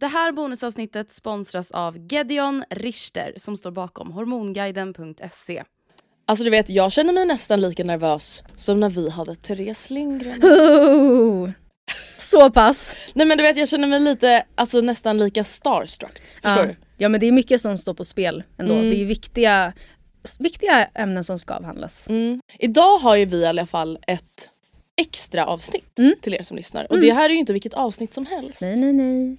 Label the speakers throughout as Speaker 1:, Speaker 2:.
Speaker 1: Det här bonusavsnittet sponsras av Gedeon Richter som står bakom hormonguiden.se.
Speaker 2: Alltså du vet, jag känner mig nästan lika nervös som när vi hade Therese Lindgren.
Speaker 3: Oh, så pass.
Speaker 2: Nej men du vet, jag känner mig lite, alltså nästan lika starstruck. Förstår
Speaker 3: ja.
Speaker 2: du?
Speaker 3: Ja men det är mycket som står på spel ändå.
Speaker 2: Mm.
Speaker 3: Det är viktiga, viktiga ämnen som ska avhandlas.
Speaker 2: Mm. Idag har ju vi i alla fall ett extra avsnitt
Speaker 3: Mm.
Speaker 2: till er som lyssnar. Och det här är ju inte vilket avsnitt som helst.
Speaker 3: Nej nej nej.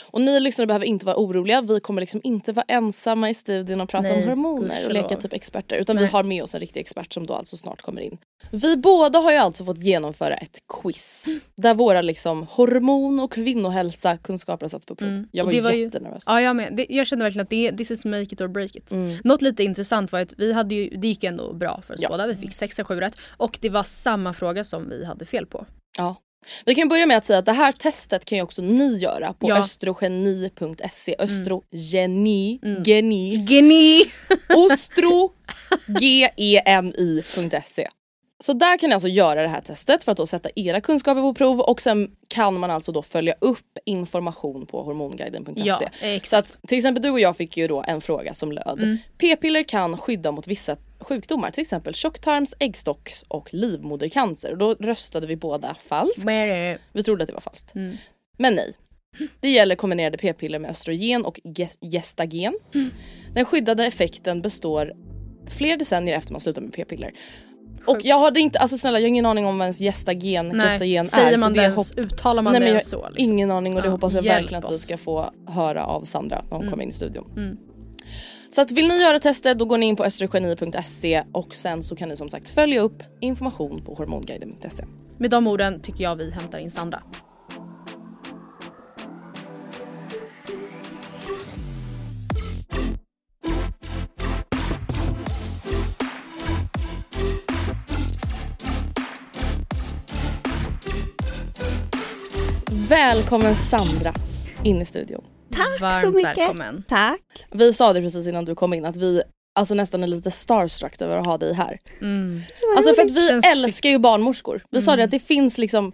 Speaker 2: Och ni lyssnare behöver inte vara oroliga. Vi kommer liksom inte vara ensamma i studion och prata
Speaker 3: Nej,
Speaker 2: om hormoner och leka typ experter. Utan vi
Speaker 3: Nej.
Speaker 2: har med oss en riktig expert som då alltså snart kommer in. Vi båda har ju alltså fått genomföra ett quiz. Där våra liksom hormon och kvinnohälsa kunskaper har satts på prov.
Speaker 3: Mm.
Speaker 2: Jag var,
Speaker 3: det var ju-
Speaker 2: jättenervös.
Speaker 3: Ja jag med. Det, jag kände verkligen att det, this is make it or break it.
Speaker 2: Mm.
Speaker 3: Något lite intressant var att vi hade ju, det gick ju ändå bra för oss
Speaker 2: Ja.
Speaker 3: båda. Vi fick 6 7 rätt. Och det var samma fråga som vi hade fel på.
Speaker 2: Ja. Vi kan börja med att säga att det här testet kan ju också ni göra på
Speaker 3: Ja.
Speaker 2: östrogeni.se. Östrogeni,
Speaker 3: Mm.
Speaker 2: geni,
Speaker 3: Geni!
Speaker 2: ostro, geni.se. Så där kan ni alltså göra det här testet för att då sätta era kunskaper på prov och sen kan man alltså då följa upp information på hormonguiden.se.
Speaker 3: Ja.
Speaker 2: Så att till exempel du och jag fick ju då en fråga som löd P-piller kan skydda mot vissa sjukdomar, till exempel tjocktarms, äggstocks och livmodercancer. Och då röstade vi båda falskt. Vi trodde att det var falskt.
Speaker 3: Mm.
Speaker 2: Men nej. Det gäller kombinerade p-piller med östrogen och ge- gestagen.
Speaker 3: Mm.
Speaker 2: Den skyddade effekten består fler decennier efter man slutar med p-piller. Och jag hade inte, alltså snälla jag har ingen aning om vad ens gestagen,
Speaker 3: Nej.
Speaker 2: gestagen
Speaker 3: Säger
Speaker 2: är. så
Speaker 3: man
Speaker 2: det
Speaker 3: det ens, uttalar man
Speaker 2: Nej,
Speaker 3: det ens så? Liksom?
Speaker 2: Ingen aning och det
Speaker 3: Ja,
Speaker 2: hoppas jag verkligen att vi
Speaker 3: oss.
Speaker 2: ska få höra av Sandra när hon
Speaker 3: Mm.
Speaker 2: kommer in i studion.
Speaker 3: Mm.
Speaker 2: Så att vill ni göra testet då går ni in på östrogeni.se och sen så kan ni som sagt följa upp information på hormonguiden.se.
Speaker 3: Med de orden tycker jag vi hämtar in Sandra.
Speaker 2: Välkommen Sandra in i studion.
Speaker 4: Tack
Speaker 3: Varmt
Speaker 4: så mycket.
Speaker 3: välkommen.
Speaker 4: Tack.
Speaker 2: Vi sa det precis innan du kom in att vi alltså nästan är lite starstruck över att ha dig här.
Speaker 3: Mm.
Speaker 2: Alltså för att vi
Speaker 3: Känns
Speaker 2: älskar ju barnmorskor. Vi sa
Speaker 3: Mm.
Speaker 2: det att det finns liksom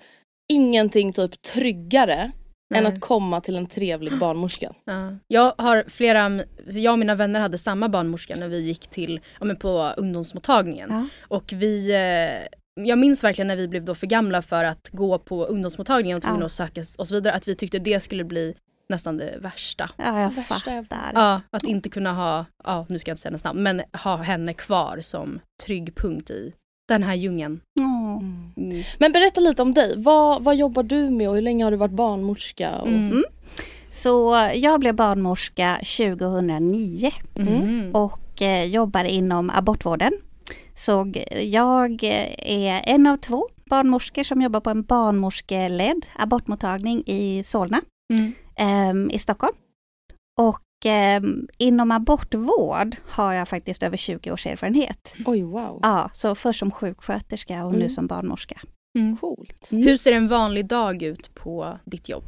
Speaker 2: ingenting typ tryggare än
Speaker 3: Nej.
Speaker 2: att komma till en trevlig barnmorska.
Speaker 3: Ja. Jag har flera, jag och mina vänner hade samma barnmorska när vi gick till, ja, men på ungdomsmottagningen.
Speaker 4: Ja.
Speaker 3: Och vi, eh, jag minns verkligen när vi blev då för gamla för att gå på ungdomsmottagningen och tvungna
Speaker 4: Ja.
Speaker 3: att söka och så vidare, att vi tyckte det skulle bli nästan det värsta.
Speaker 4: Ja, jag
Speaker 2: Värsta
Speaker 4: fattar.
Speaker 3: Ja, att inte kunna ha, ja nu ska jag inte säga hennes namn, men ha henne kvar som trygg punkt i den här djungeln.
Speaker 4: Åh.
Speaker 3: Mm.
Speaker 2: Men berätta lite om dig. Vad, vad jobbar du med och hur länge har du varit barnmorska? Och...
Speaker 3: Mm.
Speaker 4: Så jag blev barnmorska 2009
Speaker 3: Mm.
Speaker 4: och eh, jobbar inom abortvården. Så jag är en av två barnmorskor som jobbar på en barnmorskeledd abortmottagning i Solna
Speaker 3: Mm.
Speaker 4: I Stockholm. Och ehm, inom abortvård har jag faktiskt över 20 års erfarenhet.
Speaker 2: Oj wow.
Speaker 4: Ja, så först som sjuksköterska och nu
Speaker 2: Mm.
Speaker 4: som barnmorska.
Speaker 3: Mm.
Speaker 2: Coolt.
Speaker 3: Hur ser en vanlig dag ut på ditt jobb?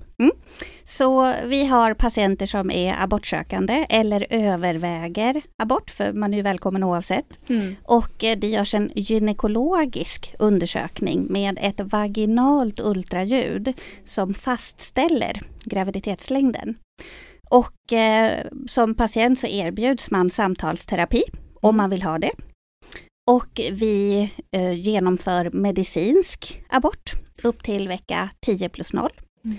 Speaker 4: Så vi har patienter som är abortsökande eller överväger abort, för man är ju välkommen oavsett.
Speaker 3: Mm.
Speaker 4: Och eh, det görs en gynekologisk undersökning med ett vaginalt ultraljud som fastställer graviditetslängden. Och eh, som patient så erbjuds man samtalsterapi om man vill ha det. Och vi eh, genomför medicinsk abort upp till vecka 10 plus 0.
Speaker 3: Mm.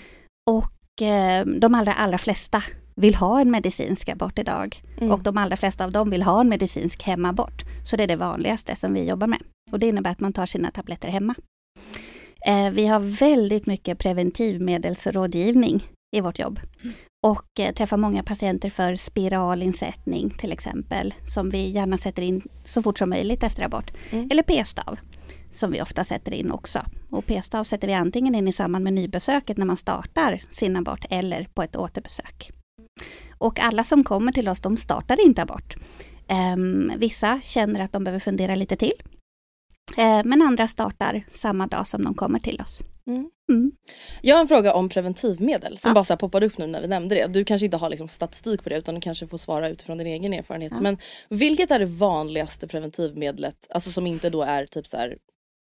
Speaker 4: Och eh, de allra, allra flesta vill ha en medicinsk abort idag.
Speaker 2: Mm.
Speaker 4: Och de allra flesta av dem vill ha en medicinsk hemabort. Så det är det vanligaste som vi jobbar med. Och det innebär att man tar sina tabletter hemma. Eh, vi har väldigt mycket preventivmedelsrådgivning i vårt jobb. Och eh, träffar många patienter för spiralinsättning till exempel. Som vi gärna sätter in så fort som möjligt efter abort.
Speaker 2: Mm.
Speaker 4: Eller p-stav. Som vi ofta sätter in också. Och p-stav sätter vi antingen in i samband med nybesöket när man startar sin abort eller på ett återbesök. Och alla som kommer till oss, de startar inte abort. Ehm, vissa känner att de behöver fundera lite till. Eh, men andra startar samma dag som de kommer till oss.
Speaker 2: Mm.
Speaker 4: Mm.
Speaker 2: Jag har en fråga om preventivmedel som
Speaker 4: Ja.
Speaker 2: bara så poppade upp nu när vi nämnde det. Du kanske inte har liksom statistik på det utan du kanske får svara utifrån din egen erfarenhet.
Speaker 4: Ja.
Speaker 2: Men vilket är det vanligaste preventivmedlet, alltså som inte då är typ så här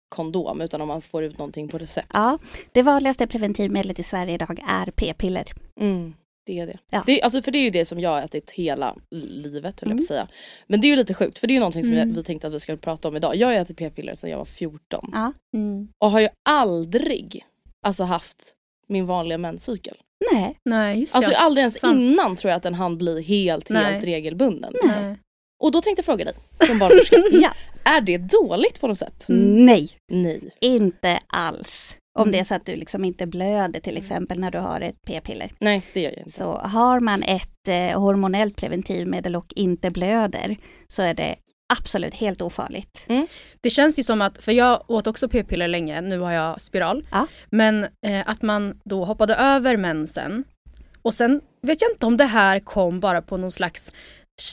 Speaker 2: kondom utan om man får ut någonting på recept?
Speaker 4: Ja, det vanligaste preventivmedlet i Sverige idag är p-piller.
Speaker 2: Mm, det är det.
Speaker 4: Ja.
Speaker 2: det alltså för det är ju det som jag har ätit hela livet höll jag på
Speaker 4: Mm.
Speaker 2: att säga. Men det är ju lite sjukt för det är ju någonting som
Speaker 3: Mm.
Speaker 2: vi tänkte att vi skulle prata om idag. Jag har ätit p-piller sedan jag var 14
Speaker 4: Ja.
Speaker 3: Mm.
Speaker 2: och har ju aldrig alltså haft min vanliga menscykel.
Speaker 4: Nej,
Speaker 3: Nej, just
Speaker 2: Alltså aldrig ens
Speaker 3: Sant.
Speaker 2: innan tror jag att den hann bli helt,
Speaker 3: Nej.
Speaker 2: helt regelbunden. Liksom. Och då tänkte jag fråga dig som barnmorska.
Speaker 4: ja.
Speaker 2: är det dåligt på något sätt?
Speaker 4: nej,
Speaker 2: Nej.
Speaker 4: inte alls. Om
Speaker 3: Mm.
Speaker 4: det är så att du liksom inte blöder till exempel när du har ett p-piller.
Speaker 2: Nej det gör jag inte.
Speaker 4: Så har man ett eh, hormonellt preventivmedel och inte blöder så är det absolut helt ofarligt.
Speaker 3: Det känns ju som att, för jag åt också p-piller länge, nu har jag spiral.
Speaker 4: Ja.
Speaker 3: Men eh, att man då hoppade över mensen. Och sen vet jag inte om det här kom bara på någon slags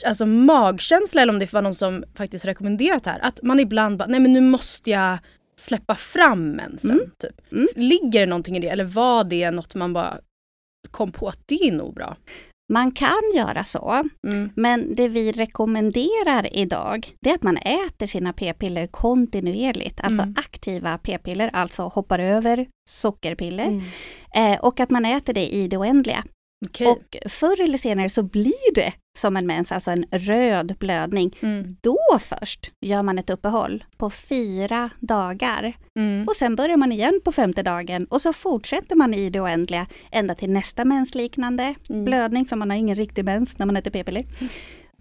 Speaker 3: alltså magkänsla eller om det var någon som faktiskt rekommenderat det här. Att man ibland bara, nej men nu måste jag släppa fram mensen.
Speaker 4: Mm.
Speaker 3: Typ.
Speaker 4: Mm.
Speaker 3: Ligger det någonting i det eller var det något man bara kom på att det är nog bra?
Speaker 4: Man kan göra så,
Speaker 3: Mm.
Speaker 4: men det vi rekommenderar idag det är att man äter sina p-piller kontinuerligt, alltså
Speaker 3: Mm.
Speaker 4: aktiva p-piller, alltså hoppar över sockerpiller
Speaker 2: Mm.
Speaker 4: eh, och att man äter det i det oändliga.
Speaker 3: Okej.
Speaker 4: Och förr eller senare så blir det som en mens, alltså en röd blödning.
Speaker 3: Mm.
Speaker 4: Då först gör man ett uppehåll på fyra dagar
Speaker 3: Mm.
Speaker 4: och sen börjar man igen på femte dagen och så fortsätter man i det oändliga ända till nästa mensliknande
Speaker 3: Mm.
Speaker 4: blödning för man har ingen riktig mens när man äter p-piller.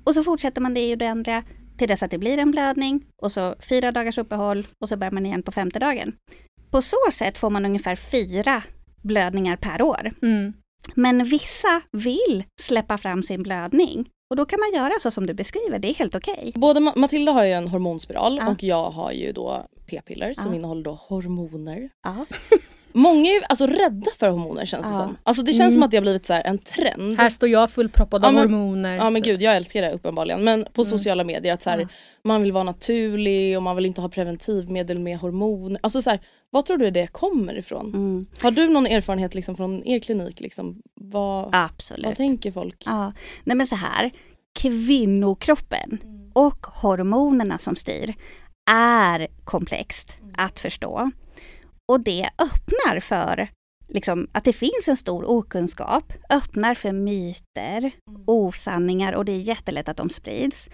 Speaker 4: Och så fortsätter man det i det oändliga till dess att det blir en blödning och så fyra dagars uppehåll och så börjar man igen på femte dagen. På så sätt får man ungefär fyra blödningar per år.
Speaker 3: Mm.
Speaker 4: Men vissa vill släppa fram sin blödning och då kan man göra så som du beskriver, det är helt okej.
Speaker 2: Både Ma- Matilda har ju en hormonspiral
Speaker 4: Ja.
Speaker 2: och jag har ju då p-piller som
Speaker 4: Ja.
Speaker 2: innehåller då hormoner.
Speaker 4: Ja.
Speaker 2: Många är ju alltså rädda för hormoner känns det
Speaker 4: Ja.
Speaker 2: som. Alltså det känns
Speaker 3: Mm.
Speaker 2: som att det har blivit så här en trend.
Speaker 3: Här står jag fullproppad
Speaker 2: Ja,
Speaker 3: av
Speaker 2: men-
Speaker 3: hormoner.
Speaker 2: Ja men gud jag älskar det uppenbarligen. Men på sociala medier att så här,
Speaker 4: Ja.
Speaker 2: man vill vara naturlig och man vill inte ha preventivmedel med hormoner. Alltså så här, vad tror du det kommer ifrån?
Speaker 4: Mm,
Speaker 2: Har du någon erfarenhet liksom från er klinik? Liksom, vad,
Speaker 4: absolut.
Speaker 2: vad tänker folk?
Speaker 4: Ja, nej men så här, kvinnokroppen och hormonerna som styr är komplext att förstå. Och det öppnar för liksom, att det finns en stor okunskap, öppnar för myter, osanningar och det är jättelätt att de sprids.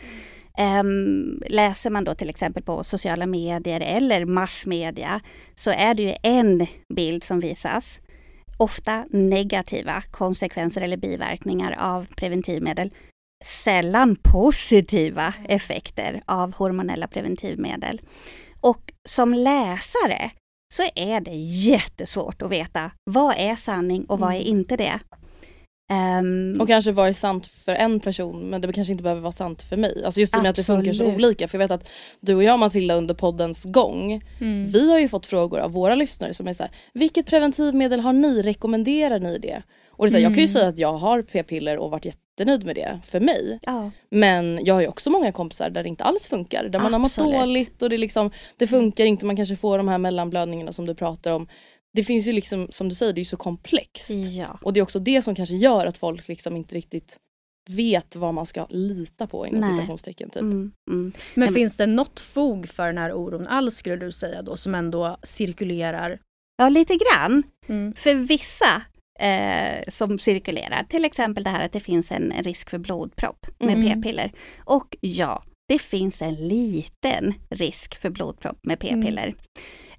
Speaker 4: Ehm, läser man då till exempel på sociala medier eller massmedia så är det ju en bild som visas ofta negativa konsekvenser eller biverkningar av preventivmedel. Sällan positiva effekter av hormonella preventivmedel. Och som läsare så är det jättesvårt att veta vad är sanning och vad är inte det. Ehm,
Speaker 2: Och kanske vad är sant för en person men det kanske inte behöver vara sant för mig. Alltså just i och med att det funkar så
Speaker 4: Absolut.
Speaker 2: olika. För jag vet att du och jag Matilda under poddens gång
Speaker 3: Mm.
Speaker 2: Vi har ju fått frågor av våra lyssnare som är så här, vilket preventivmedel har ni? Rekommenderar ni det? Och det är så här, Jag kan ju
Speaker 3: Mm.
Speaker 2: säga att jag har p-piller och varit jätte, jättenöjd med det för mig.
Speaker 4: Ja.
Speaker 2: Men jag har ju också många kompisar där det inte alls funkar. Där man har mått
Speaker 4: Absolut.
Speaker 2: dåligt och det, liksom, det funkar inte. Man kanske får de här mellanblödningarna som du pratar om. Det finns ju liksom, som du säger, det är ju så komplext.
Speaker 4: ja.
Speaker 2: Och det är också det som kanske gör att folk liksom inte riktigt vet vad man ska lita på inom
Speaker 4: Nej.
Speaker 2: citationstecken. Typ.
Speaker 4: Mm, mm.
Speaker 3: Men
Speaker 4: Nej,
Speaker 3: finns det något fog för den här oron alls skulle du säga då som ändå cirkulerar?
Speaker 4: Ja, lite grann.
Speaker 3: Mm.
Speaker 4: För vissa eh, som cirkulerar, till exempel det här att det finns en risk för blodpropp med
Speaker 3: Mm.
Speaker 4: p-piller. Och ja, det finns en liten risk för blodpropp med p-piller.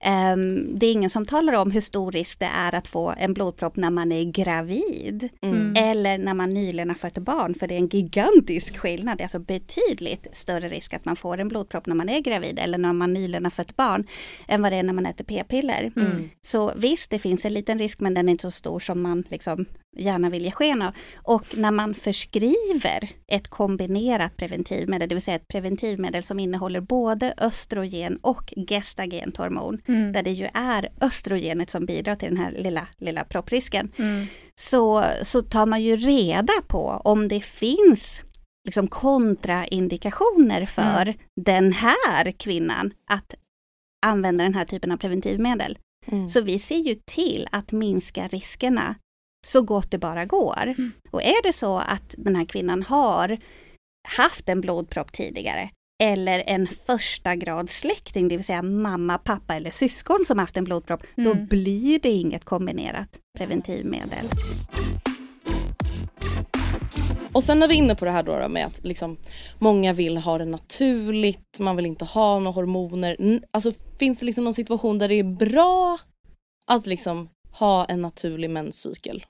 Speaker 4: Ehm, det är ingen som talar om hur stor risk det är att få en blodpropp när man är gravid.
Speaker 2: Mm.
Speaker 4: Eller när man nyligen har fött barn, för det är en gigantisk skillnad. Det är alltså betydligt större risk att man får en blodpropp när man är gravid eller när man nyligen har fött barn än vad det är när man äter p-piller.
Speaker 2: Mm.
Speaker 4: Så visst, det finns en liten risk men den är inte så stor som man liksom gärna vill ge sken av. Och när man förskriver ett kombinerat preventivmedel, det vill säga ett preventivmedel som innehåller både östrogen och gestagent hormon,
Speaker 3: Mm.
Speaker 4: där det ju är östrogenet som bidrar till den här lilla, lilla propprisken,
Speaker 3: Mm.
Speaker 4: så, så tar man ju reda på om det finns liksom kontraindikationer för den här kvinnan att använda den här typen av preventivmedel.
Speaker 2: Mm.
Speaker 4: Så vi ser ju till att minska riskerna så gott det bara går. Och är det så att den här kvinnan har haft en blodpropp tidigare eller en första grads släkting, det vill säga mamma, pappa eller syskon som haft en blodpropp, då
Speaker 3: Mm.
Speaker 4: blir det inget kombinerat preventivmedel.
Speaker 2: Och sen är vi inne på det här då, då med att liksom, många vill ha det naturligt, man vill inte ha några hormoner. Alltså finns det liksom någon situation där det är bra att liksom ha en naturlig menscykel?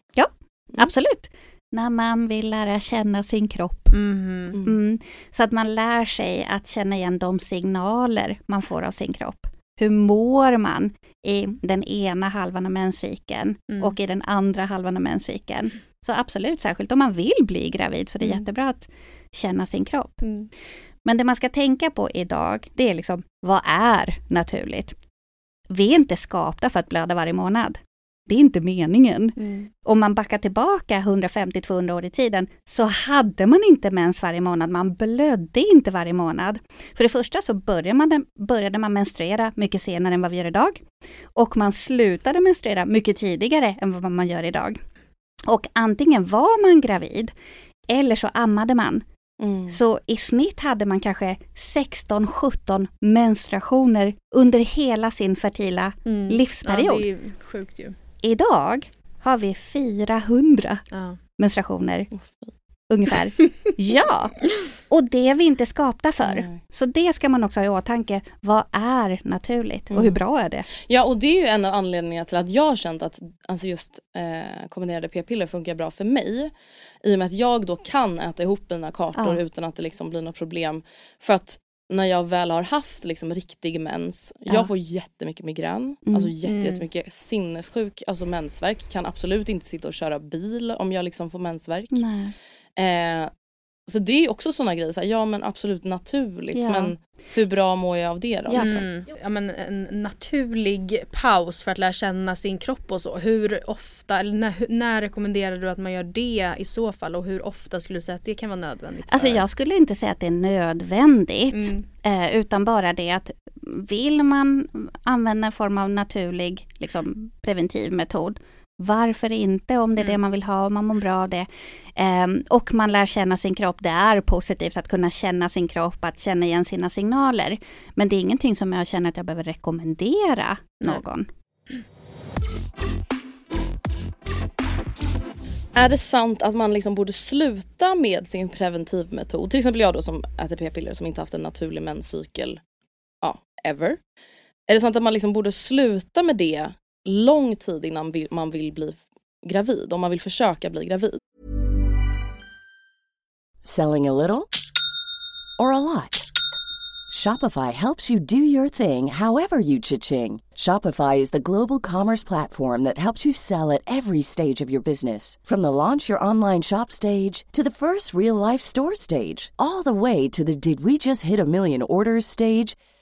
Speaker 4: Absolut. När man vill lära känna sin kropp.
Speaker 3: Mhm.
Speaker 4: Mm. Så att man lär sig att känna igen de signaler man får av sin kropp. Hur mår man i den ena halvan av menscykeln
Speaker 3: Mm.
Speaker 4: och i den andra halvan av menscykeln. Så absolut, särskilt om man vill bli gravid, så det är
Speaker 3: Mm.
Speaker 4: jättebra att känna sin kropp.
Speaker 3: Mm.
Speaker 4: Men det man ska tänka på idag, det är liksom, vad är naturligt? Vi är inte skapta för att blöda varje månad. Det är inte meningen.
Speaker 3: Mm.
Speaker 4: Om man backar tillbaka 150-200 år i tiden så hade man inte mens varje månad, man blödde inte varje månad. För det första så började man, började man menstruera mycket senare än vad vi gör idag. Och man slutade menstruera mycket tidigare än vad man gör idag. Och antingen var man gravid eller så ammade man.
Speaker 2: Mm.
Speaker 4: Så i snitt hade man kanske 16-17 menstruationer under hela sin fertila
Speaker 3: Mm.
Speaker 4: livsperiod.
Speaker 3: Ja, det är sjukt ju.
Speaker 4: Idag har vi 400
Speaker 3: Ja.
Speaker 4: menstruationer
Speaker 2: fy.
Speaker 4: ungefär. ja, och det är vi inte skapta för.
Speaker 2: Nej.
Speaker 4: Så det ska man också ha i åtanke. Vad är naturligt och hur
Speaker 2: Mm.
Speaker 4: bra är det?
Speaker 2: Ja och det är ju en av anledningarna till att jag har känt att alltså just eh, kombinerade p-piller funkar bra för mig. I och med att jag då kan äta ihop mina kartor
Speaker 4: Ja.
Speaker 2: utan att det liksom blir något problem. För att när jag väl har haft liksom riktig mens,
Speaker 4: Ja.
Speaker 2: jag får jättemycket migrän,
Speaker 4: Mm.
Speaker 2: alltså jätte,
Speaker 3: Mm.
Speaker 2: jättemycket sinnessjuk, alltså mensvärk. Kan absolut inte sitta och köra bil om jag liksom får mensvärk. Eh, så det är ju också sådana grejer, så här, ja men absolut naturligt
Speaker 4: Ja.
Speaker 2: men hur bra mår jag av det då?
Speaker 4: Ja.
Speaker 2: liksom?
Speaker 3: Mm. Ja, men en naturlig paus för att lära känna sin kropp och så. Hur ofta, eller när, när rekommenderar du att man gör det i så fall och hur ofta skulle du säga att det kan vara nödvändigt?
Speaker 4: Alltså
Speaker 3: för-
Speaker 4: jag skulle inte säga att det är nödvändigt.
Speaker 3: Mm.
Speaker 4: Eh, utan bara det att vill man använda en form av naturlig liksom, preventiv metod, varför inte om det är det
Speaker 3: Mm.
Speaker 4: man vill ha och man mår bra av det. Ehm, och man lär känna sin kropp, det är positivt att kunna känna sin kropp, att känna igen sina signaler. Men det är ingenting som jag känner att jag behöver rekommendera någon.
Speaker 2: Är det sant att man liksom borde sluta med sin preventivmetod? Till exempel jag då som äter p-piller som inte haft en naturlig menscykel ja, ever. Är det sant att man liksom borde sluta med det lång tid innan man vill bli gravid? Om man vill försöka bli gravid?
Speaker 5: Selling a little or a lot? Shopify helps you do your thing however you cha-ching. Shopify is the global commerce platform that helps you sell at every stage of your business. From the launch your online shop stage to the first real life store stage, all the way to the did we just hit a million orders stage.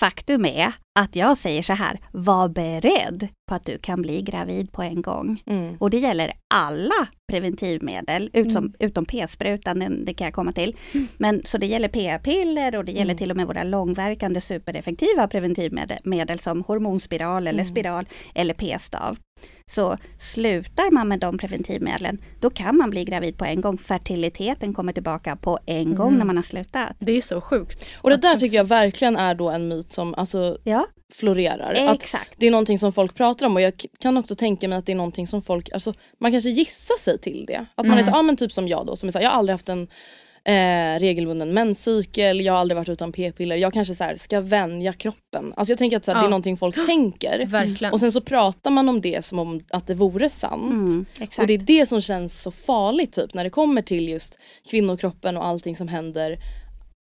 Speaker 4: Faktum är att jag säger så här, var beredd på att du kan bli gravid på en gång.
Speaker 2: Mm.
Speaker 4: Och det gäller alla preventivmedel, utom,
Speaker 3: Mm.
Speaker 4: utom p-sprutan, det kan jag komma till. Men så det gäller p-piller och det gäller
Speaker 2: Mm.
Speaker 4: till och med våra långverkande supereffektiva preventivmedel medel som hormonspiral eller
Speaker 2: Mm.
Speaker 4: spiral eller p-stav. Så slutar man med de preventivmedlen, då kan man bli gravid på en gång. Fertiliteten kommer tillbaka på en gång
Speaker 3: Mm.
Speaker 4: när man har slutat.
Speaker 3: Det är så sjukt.
Speaker 2: Och det där tycker jag verkligen är då en myt som alltså
Speaker 4: Ja,
Speaker 2: florerar. Att
Speaker 4: exakt.
Speaker 2: det är någonting som folk pratar om och jag kan också tänka mig att det är någonting som folk, alltså man kanske gissar sig till det. Att man är så, ja men typ som jag då som är så jag har aldrig haft en eh, regelbunden menscykel, jag har aldrig varit utan p-piller, jag kanske så här, ska vänja kroppen. Alltså jag tänker att så här, det är
Speaker 3: Ja.
Speaker 2: någonting folk tänker.
Speaker 3: Verkligen.
Speaker 2: Och sen så pratar man om det som om att det vore sant.
Speaker 4: Mm, exakt.
Speaker 2: Och det är det som känns så farligt typ när det kommer till just kvinnokroppen och allting som händer.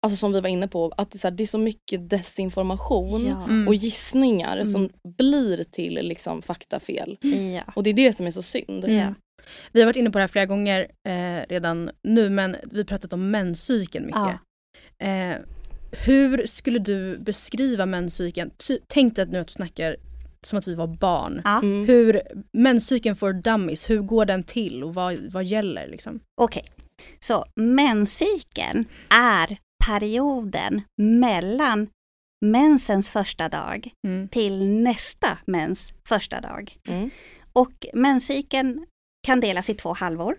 Speaker 2: Alltså som vi var inne på, att det är så, här, det är så mycket desinformation
Speaker 4: Ja.
Speaker 3: Mm.
Speaker 2: och gissningar som blir till liksom faktafel.
Speaker 4: Ja.
Speaker 2: Och det är det som är så synd.
Speaker 4: Ja.
Speaker 3: Vi har varit inne på det här flera gånger eh, redan nu men vi har pratat om menscykeln mycket. Eh, hur skulle du beskriva menscykeln? Ty- Tänk dig att nu att du snackar som att vi var barn.
Speaker 4: Ja.
Speaker 2: Mm.
Speaker 3: Hur menscykeln för dummies, hur går den till och vad, vad gäller liksom?
Speaker 4: Okej, så menscykeln är perioden mellan mensens första dag
Speaker 3: Mm.
Speaker 4: till nästa mens första dag.
Speaker 2: Mm.
Speaker 4: Och menscykeln kan delas i två halvor.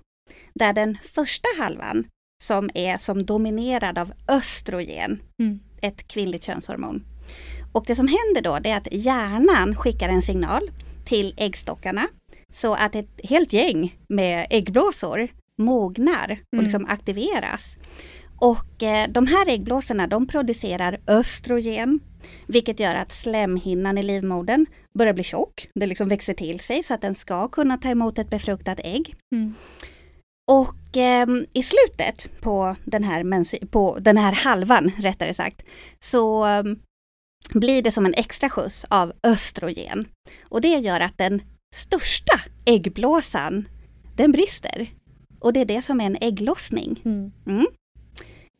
Speaker 4: Där den första halvan som är som dominerad av östrogen,
Speaker 3: Mm.
Speaker 4: ett kvinnligt könshormon. Och det som händer då det är att hjärnan skickar en signal till äggstockarna så att ett helt gäng med äggblåsor mognar och
Speaker 3: Mm.
Speaker 4: liksom aktiveras. Och eh, de här äggblåsorna de producerar östrogen vilket gör att slemhinnan i livmodern börjar bli tjock. Det liksom växer till sig så att den ska kunna ta emot ett befruktat ägg.
Speaker 3: Mm.
Speaker 4: Och ehm, i slutet på den, här på den här halvan, rättare sagt, så ehm, blir det som en extra skjuts av östrogen. Och det gör att den största äggblåsan, den brister. Och det är det som är en ägglossning.
Speaker 3: Mm.
Speaker 4: Mm.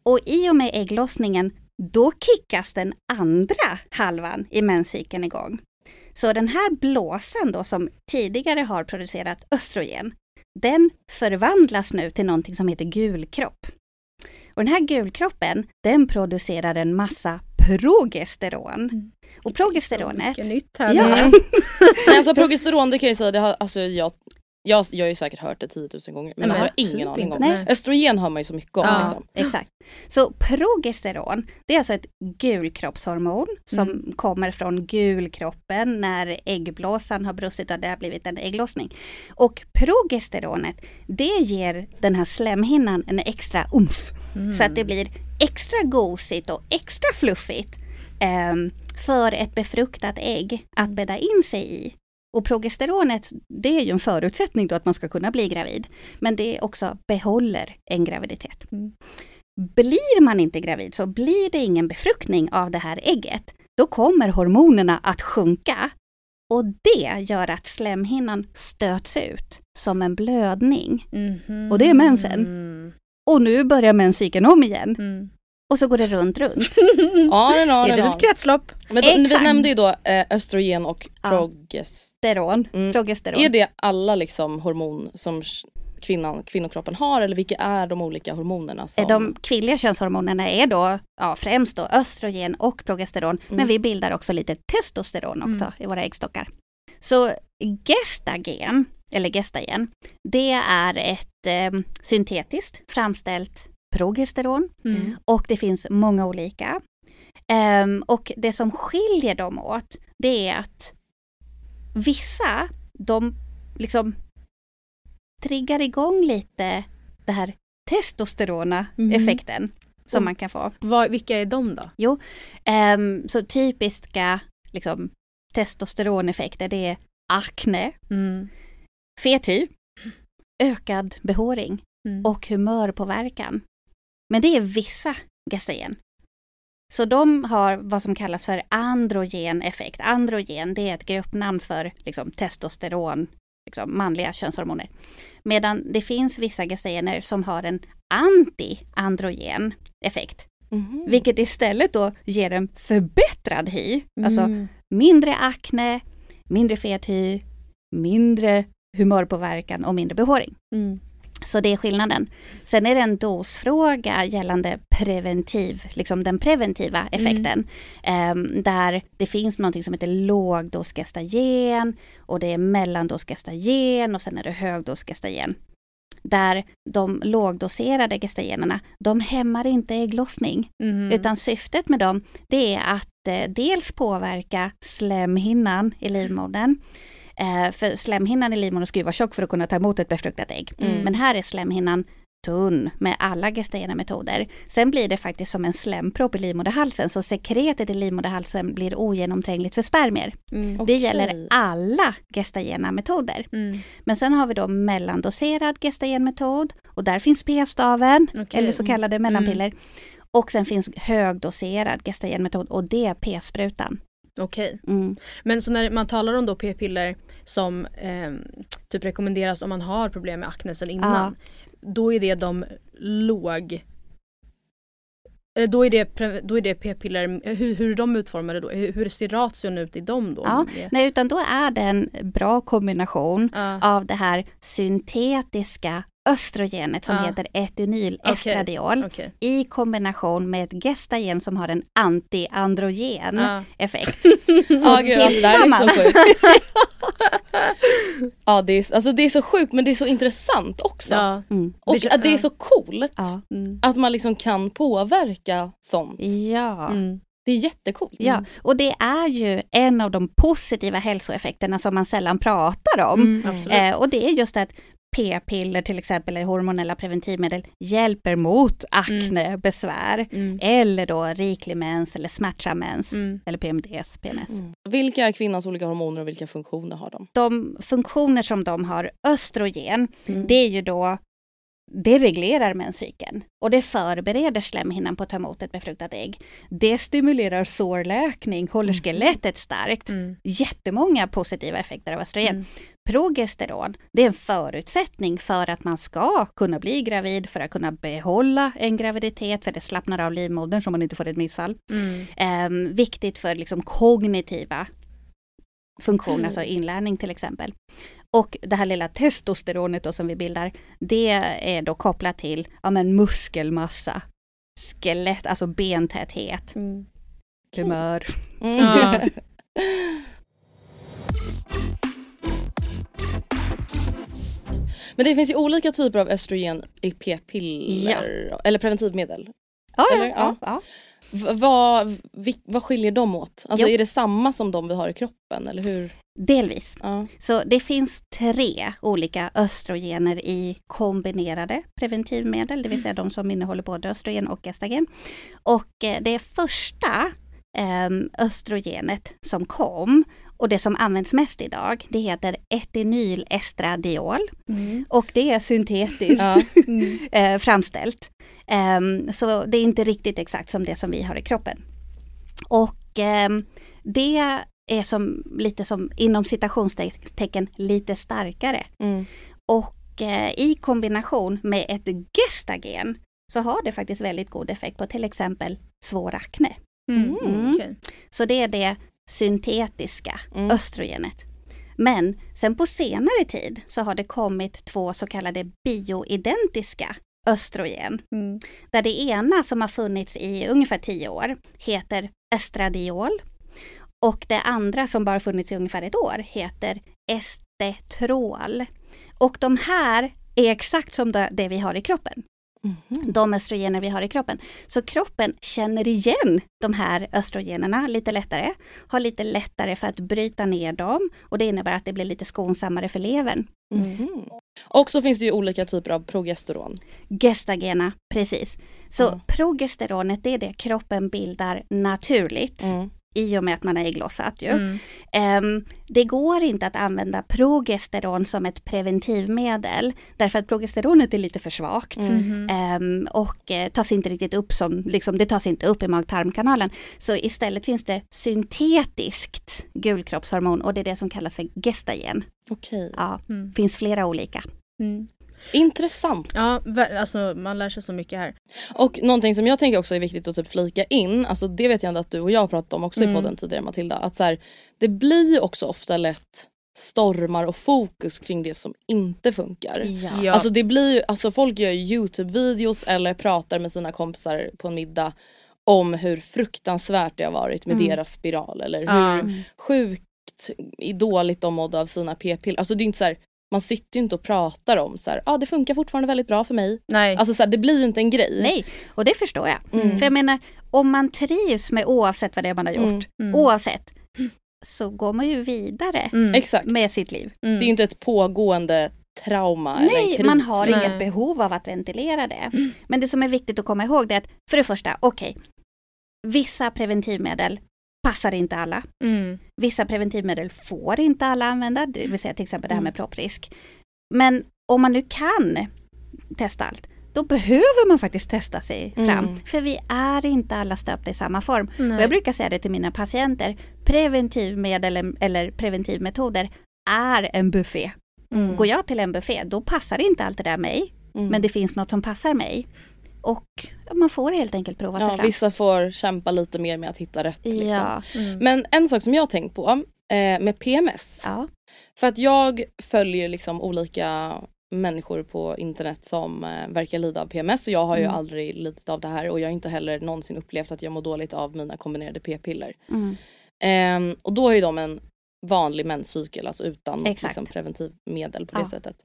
Speaker 4: Och i och med ägglossningen, då kickas den andra halvan i menscykeln igång. Så den här blåsan då som tidigare har producerat östrogen, den förvandlas nu till någonting som heter gulkropp. Och den här gulkroppen, den producerar en massa progesteron. Och progesteronet,
Speaker 3: Mycket nytt här.
Speaker 4: Ja.
Speaker 3: nu.
Speaker 2: Nej, alltså progesteron det kan jag säga, det har, alltså, jag, jag, jag har ju säkert hört det 10 000 gånger men
Speaker 3: Nej,
Speaker 2: alltså,
Speaker 3: men
Speaker 2: jag har ingen
Speaker 3: typ
Speaker 2: aning om.
Speaker 3: Nej.
Speaker 2: Östrogen har man ju så mycket om.
Speaker 3: Ja.
Speaker 2: Liksom.
Speaker 4: Exakt. Så progesteron, det är alltså ett gulkroppshormon som
Speaker 3: Mm.
Speaker 4: kommer från gulkroppen när äggblåsan har brustit och det har blivit en ägglossning. Och progesteronet, det ger den här slemhinnan en extra umf.
Speaker 3: Mm.
Speaker 4: Så att det blir extra gosigt och extra fluffigt. ehm, för ett befruktat ägg att bädda in sig i. Och progesteronet, det är ju en förutsättning då att man ska kunna bli gravid. Men det också behåller en graviditet.
Speaker 3: Mm.
Speaker 4: Blir man inte gravid så blir det ingen befruktning av det här ägget. Då kommer hormonerna att sjunka. Och det gör att slemhinnan stöts ut som en blödning.
Speaker 3: Mhm.
Speaker 4: Och det är mensen.
Speaker 3: Mm.
Speaker 4: Och nu börjar menscykeln om igen.
Speaker 3: Mm.
Speaker 4: Och så går det runt, runt.
Speaker 2: Ja, den har
Speaker 3: Det är ett kretslopp.
Speaker 2: Men då, vi nämnde ju då eh, östrogen och
Speaker 4: Ja.
Speaker 2: progest.
Speaker 4: Steron,
Speaker 2: Mm.
Speaker 4: progesteron.
Speaker 2: Är det alla liksom hormon som kvinnan, kvinnokroppen har eller vilka är de olika hormonerna? Som...
Speaker 4: De kvinnliga könshormonerna är då ja, främst då östrogen och progesteron. Men
Speaker 2: Mm.
Speaker 4: vi bildar också lite testosteron också
Speaker 3: Mm.
Speaker 4: i våra äggstockar. Så gestagen, eller gestagen, det är ett eh, syntetiskt framställt progesteron.
Speaker 3: Mm.
Speaker 4: Och det finns många olika. Ehm, och det som skiljer dem åt, det är att vissa, de liksom triggar igång lite det här testosterona effekten som
Speaker 3: Och-
Speaker 4: man kan få.
Speaker 3: Vad, vilka är de då?
Speaker 4: Ehm, så typiska liksom, testosteroneffekter det är akne,
Speaker 3: Mm.
Speaker 4: fet hy, ökad behåring
Speaker 3: Mm.
Speaker 4: och humörpåverkan. Men det är vissa gestagen. Så de har vad som kallas för androgen effekt. Androgen det är ett gruppnamn för liksom, testosteron, liksom, manliga könshormoner. Medan det finns vissa gestagener som har en anti-androgen effekt.
Speaker 2: Mhm.
Speaker 4: Vilket istället då ger en förbättrad hy. Alltså
Speaker 3: Mm.
Speaker 4: mindre akne, mindre fet hy, mindre humörpåverkan och mindre behåring.
Speaker 3: Mm.
Speaker 4: Så det är skillnaden. Sen är det en dosfråga gällande preventiv, liksom den preventiva effekten. Ehm, där det finns någonting som heter lågdos gestagen och det är mellandos gestagen och sen är det högdos gestagen. Där de lågdoserade gestagenerna, de hämmar inte ägglossning.
Speaker 3: Mhm.
Speaker 4: Utan syftet med dem, det är att eh, dels påverka slemhinnan i livmodern. Eh, för slemhinnan i livmodern ska ju vara tjock för att kunna ta emot ett befruktat ägg.
Speaker 2: Mm.
Speaker 4: Men här är slemhinnan tunn med alla gestagena metoder. Sen blir det faktiskt som en slempropp i livmoderhalsen så sekretet i livmoderhalsen blir ogenomträngligt för spermier.
Speaker 3: Mm.
Speaker 4: Det
Speaker 2: Okej.
Speaker 4: gäller alla gestagena metoder.
Speaker 3: Mm.
Speaker 4: Men sen har vi då mellandoserad gestagenmetod och där finns p-staven
Speaker 3: Okej.
Speaker 4: eller så kallade mellanpiller. Och sen finns högdoserad gestagenmetod och det är p-sprutan.
Speaker 3: Okej.
Speaker 4: Mm.
Speaker 3: Men så när man talar om då p-piller som ehm, typ rekommenderas om man har problem med akne sedan innan. Då är det de låg då är det, då är det p-piller, hur, hur är de utformade då? Hur, hur ser ration ut i dem då?
Speaker 4: Ja, Nej, utan då är det en bra kombination
Speaker 3: Ja.
Speaker 4: av det här syntetiska östrogenet som
Speaker 3: Ja.
Speaker 4: heter etynylestradiol
Speaker 3: Okej.
Speaker 4: i kombination med ett gestagen som har en antiandrogen
Speaker 3: Ja.
Speaker 4: effekt.
Speaker 2: Ja gud, alltså, det är så
Speaker 4: tillsammans-
Speaker 2: sjukt. ja det är, alltså, det är så sjukt men det är så intressant också.
Speaker 3: Ja.
Speaker 4: Mm.
Speaker 2: Och
Speaker 3: Det-
Speaker 2: att det är så coolt
Speaker 4: Ja.
Speaker 3: Mm.
Speaker 2: att man liksom kan påverka sånt.
Speaker 4: Ja.
Speaker 3: Mm.
Speaker 2: Det är jättecoolt.
Speaker 4: Ja, och det är ju en av de positiva hälsoeffekterna som man sällan pratar om.
Speaker 3: Mm.
Speaker 4: Eh, och det är just att p-piller till exempel, eller hormonella preventivmedel, hjälper mot akne, besvär,
Speaker 3: Mm.
Speaker 4: eller då riklig mens eller smärtsam mens,
Speaker 3: Mm.
Speaker 4: eller PMDS, PMS.
Speaker 2: Mm. Vilka är kvinnans olika hormoner och vilka funktioner har de?
Speaker 4: De funktioner som de har, östrogen,
Speaker 2: Mm.
Speaker 4: det är ju då det reglerar menscykeln och det förbereder slemhinnan på att ta emot ett befruktat ägg. Det stimulerar sårläkning, håller skelettet starkt.
Speaker 3: Mm.
Speaker 4: Jättemånga positiva effekter av östrogen.
Speaker 3: Mm.
Speaker 4: Progesteron, det är en förutsättning för att man ska kunna bli gravid, för att kunna behålla en graviditet, för det slappnar av livmodern så man inte får ett missfall.
Speaker 3: Mm.
Speaker 4: Ehm, viktigt för liksom kognitiva funktioner,
Speaker 2: Mm.
Speaker 4: alltså inlärning till exempel. Och det här lilla testosteronet då som vi bildar, det är då kopplat till ja, men muskelmassa, skelett, alltså bentäthet,
Speaker 3: Mm.
Speaker 4: humör.
Speaker 2: Mm.
Speaker 3: Ja.
Speaker 2: Men det finns ju olika typer av östrogen i p-piller eller preventivmedel.
Speaker 4: Ja,
Speaker 2: Eller?
Speaker 4: ja,
Speaker 2: Ja.
Speaker 4: ja.
Speaker 2: V- vad, vad skiljer de åt? Alltså
Speaker 4: Jo.
Speaker 2: är det samma som de vi har i kroppen eller hur?
Speaker 4: Delvis.
Speaker 2: Ja.
Speaker 4: Så det finns tre olika östrogener i kombinerade preventivmedel, det vill säga de som innehåller både östrogen och gestagen. Och eh, det första, um, östrogenet som kom och det som används mest idag, det heter etynylestradiol. Mm. Och det är syntetiskt ja. mm. framställt. Um, så det är inte riktigt exakt som det som vi har i kroppen. Och um, det är som lite som inom citationstecken lite starkare. Mm. Och uh, i kombination med ett gestagen så har det faktiskt väldigt god effekt på till exempel svår akne. Mm. Mm. Okay. Så det är det syntetiska mm. östrogenet. Men sen på senare tid så har det kommit två så kallade bioidentiska östrogen. Mm. Där det ena som har funnits i ungefär tio år heter estradiol. Och det andra som bara funnits i ungefär ett år heter estetrol. Och de här är exakt som det vi har i kroppen. Mm. De östrogener vi har i kroppen. Så kroppen känner igen de här östrogenerna lite lättare, har lite lättare för att bryta ner dem och det innebär att det blir lite skonsammare för levern. Mm.
Speaker 2: Och så finns det ju olika typer av progesteron.
Speaker 4: Gestagena, precis. Så mm. progesteronet det är det kroppen bildar naturligt. Mm i och med att man är ägglossat ju. Mm. Um, det går inte att använda progesteron som ett preventivmedel därför att progesteronet är lite för svagt mm. um, och uh, tas inte riktigt upp som, liksom, det tas inte upp i mag-tarmkanalen. Så istället finns det syntetiskt gulkroppshormon och det är det som kallas för gestagen.
Speaker 2: Okej. Okay.
Speaker 4: Ja, mm. finns flera olika.
Speaker 2: Intressant.
Speaker 3: Ja, alltså man lär sig så mycket här.
Speaker 2: Och någonting som jag tänker också är viktigt att typ flika in, alltså det vet jag ändå att du och jag har pratat om också mm. i podden tidigare Matilda, att så här, det blir ju också ofta lätt stormar och fokus kring det som inte funkar. Ja. Alltså det blir ju, alltså folk gör Youtube-videos eller pratar med sina kompisar på en middag om hur fruktansvärt det har varit med mm. deras spiral eller hur mm. sjukt dåligt de mådde av sina p-piller. Alltså det är inte så här, man sitter ju inte och pratar om så ja ah, det funkar fortfarande väldigt bra för mig.
Speaker 3: Nej.
Speaker 2: Alltså så här, det blir ju inte en grej.
Speaker 4: Nej, och det förstår jag. Mm. För jag menar, om man trivs med oavsett vad det är man har gjort, mm. mm. oavsett, så går man ju vidare
Speaker 2: mm.
Speaker 4: med sitt liv.
Speaker 2: Det är inte ett pågående trauma
Speaker 4: Nej,
Speaker 2: eller en kris.
Speaker 4: man har Nej. inget behov av att ventilera det. Mm. Men det som är viktigt att komma ihåg det är att för det första, okej, okay, vissa preventivmedel passar inte alla. Mm. Vissa preventivmedel får inte alla använda, det vill säga till exempel det här med mm. propprisk. Men om man nu kan testa allt, då behöver man faktiskt testa sig mm. fram. För vi är inte alla stöpta i samma form. Och jag brukar säga det till mina patienter, preventivmedel eller preventivmetoder är en buffé. Mm. Går jag till en buffé, då passar inte allt det där mig. Mm. Men det finns något som passar mig. Och man får helt enkelt prova sig
Speaker 2: ja,
Speaker 4: fram.
Speaker 2: Vissa får kämpa lite mer med att hitta rätt. Liksom. Ja. Mm. Men en sak som jag har tänkt på eh, med PMS. Ja. För att jag följer liksom olika människor på internet som eh, verkar lida av PMS och jag har ju mm. aldrig lidit av det här och jag har inte heller någonsin upplevt att jag mår dåligt av mina kombinerade p-piller. Mm. Eh, och då har ju de en vanlig menscykel, alltså utan liksom, preventivmedel på det sättet.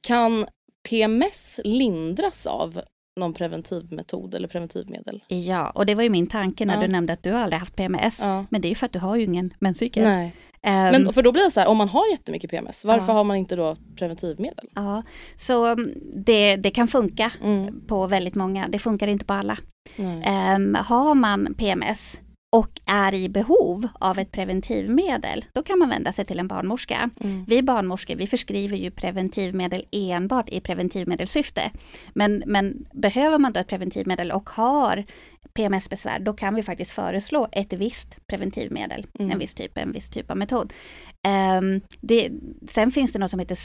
Speaker 2: Kan PMS lindras av någon preventivmetod eller preventivmedel.
Speaker 4: Ja, och det var ju min tanke när ja. du nämnde att du aldrig haft PMS. Ja. Men det är ju för att du har ju ingen menscykel.
Speaker 2: Nej. Um, men för då blir det så här, om man har jättemycket PMS, varför ja. har man inte då preventivmedel?
Speaker 4: Ja, så mm, det, det kan funka mm. på väldigt många, det funkar inte på alla. Um, har man PMS och är i behov av ett preventivmedel, då kan man vända sig till en barnmorska. Mm. Vi barnmorskor vi förskriver ju preventivmedel enbart i preventivmedelssyfte. Men, men behöver man då ett preventivmedel och har PMS-besvär, då kan vi faktiskt föreslå ett visst preventivmedel, mm. en viss typ, en viss typ av metod. Um, det, sen finns det något som heter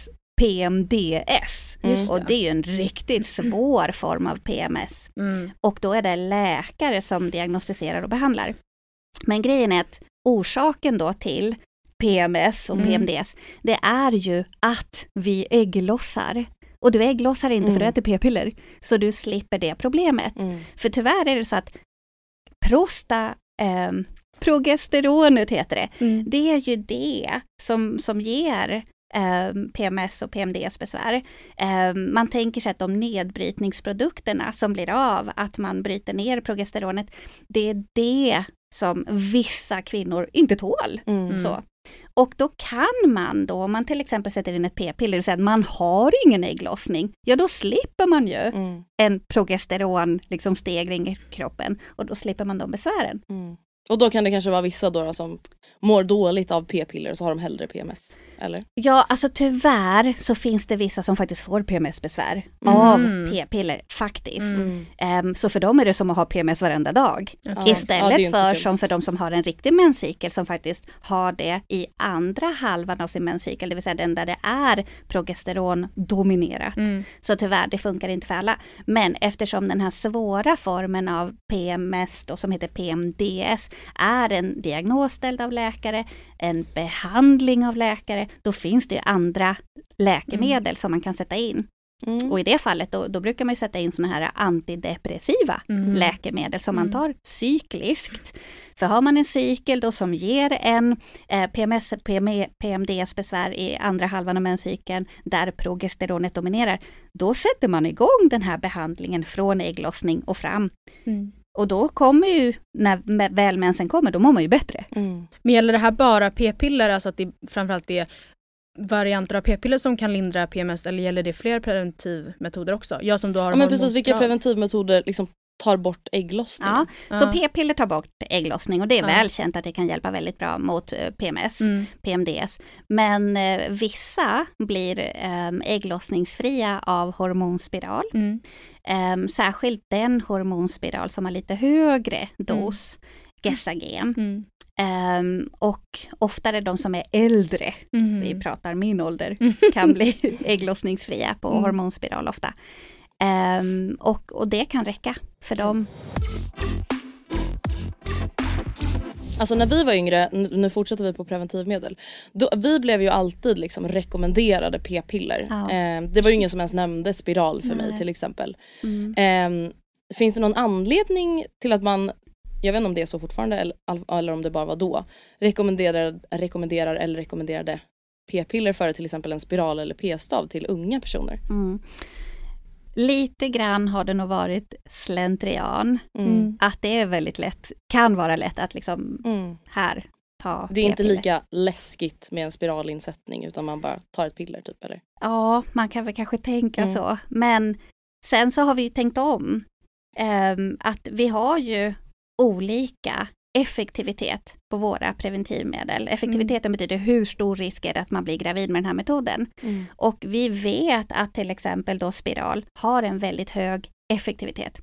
Speaker 4: PMDS. Mm. Och det är ju en riktigt svår form av PMS. Mm. Och då är det läkare som diagnostiserar och behandlar. Men grejen är att orsaken då till PMS och mm. PMDS, det är ju att vi ägglossar. Och du ägglossar inte mm. för du äter p-piller. Så du slipper det problemet. Mm. För tyvärr är det så att prosta, eh, progesteronet heter det, mm. det är ju det som, som ger eh, PMS och PMDS besvär. Eh, man tänker sig att de nedbrytningsprodukterna som blir av, att man bryter ner progesteronet, det är det som vissa kvinnor inte tål. Mm. Så. Och då kan man då, om man till exempel sätter in ett p-piller och säger att man har ingen ägglossning, ja då slipper man ju mm. en progesteron liksom, stegring i kroppen och då slipper man de besvären. Mm.
Speaker 2: Och då kan det kanske vara vissa då, då som mår dåligt av p-piller och så har de hellre PMS. Eller?
Speaker 4: Ja, alltså tyvärr så finns det vissa som faktiskt får PMS-besvär av p-piller faktiskt. Ehm, så för dem är det som att ha PMS varenda dag.
Speaker 2: Ja, är
Speaker 4: Istället
Speaker 2: så
Speaker 4: för som för de som har en riktig menscykel som faktiskt har det i andra halvan av sin menscykel, det vill säga den där det är progesteron dominerat. Så tyvärr, det funkar inte för alla. Men eftersom den här svåra formen av PMS då, som heter PMDS är en diagnos ställd av läkare, en behandling av läkare, då finns det ju andra läkemedel som man kan sätta in.
Speaker 2: Mm.
Speaker 4: Och i det fallet då, då brukar man sätta in såna här antidepressiva läkemedel som man tar cykliskt. För har man en cykel då som ger en eh, PMS, PM, PMDS-besvär i andra halvan av menscykeln där progesteronet dominerar, då sätter man igång den här behandlingen från ägglossning och fram.
Speaker 3: Mm.
Speaker 4: Och då kommer ju, när väl mensen kommer, då mår man ju bättre.
Speaker 2: Mm.
Speaker 3: Men gäller det här bara p-piller, alltså att det framförallt är varianter av p-piller som kan lindra PMS eller gäller det fler preventivmetoder också? Jag som då har
Speaker 2: Ja, men precis, vilka preventivmetoder liksom tar bort ägglossningen?
Speaker 4: Ja, så p-piller tar bort ägglossning och det är
Speaker 3: Ja.
Speaker 4: välkänt att det kan hjälpa väldigt bra mot eh, PMS.
Speaker 3: Mm.
Speaker 4: PMDS. Men eh, vissa blir eh, ägglossningsfria av hormonspiral.
Speaker 3: Mm.
Speaker 4: Eh, särskilt den hormonspiral som har lite högre dos, gestagen.
Speaker 3: Mm.
Speaker 4: Eh, och oftare de som är äldre,
Speaker 3: Mm.
Speaker 4: vi pratar min ålder, kan bli ägglossningsfria på
Speaker 3: Mm.
Speaker 4: hormonspiral ofta. Eh, och, och det kan räcka för dem.
Speaker 2: Alltså när vi var yngre, nu fortsätter vi på preventivmedel, då, vi blev ju alltid liksom rekommenderade p-piller.
Speaker 4: Ja.
Speaker 2: Eh, det var ju ingen som ens nämnde spiral för mig
Speaker 4: Nej.
Speaker 2: till exempel.
Speaker 4: Mm.
Speaker 2: Eh, finns det någon anledning till att man, jag vet inte om det är så fortfarande eller, eller om det bara var då, rekommenderar, rekommenderar eller rekommenderade p-piller före till exempel en spiral eller p-stav till unga personer?
Speaker 4: Mm. Lite grann har det nog varit slentrian.
Speaker 2: Mm.
Speaker 4: Att det är väldigt lätt, kan vara lätt att liksom
Speaker 2: Mm.
Speaker 4: här ta
Speaker 2: Det är inte
Speaker 4: p-piller.
Speaker 2: lika läskigt med en spiralinsättning utan man bara tar ett piller typ eller?
Speaker 4: Ja, man kan väl kanske tänka
Speaker 2: Mm.
Speaker 4: så. Men sen så har vi ju tänkt om. Ehm, att vi har ju olika effektivitet på våra preventivmedel. Effektiviteten betyder hur stor risk är det att man blir gravid med den här metoden. Och vi vet att till exempel då spiral har en väldigt hög effektivitet.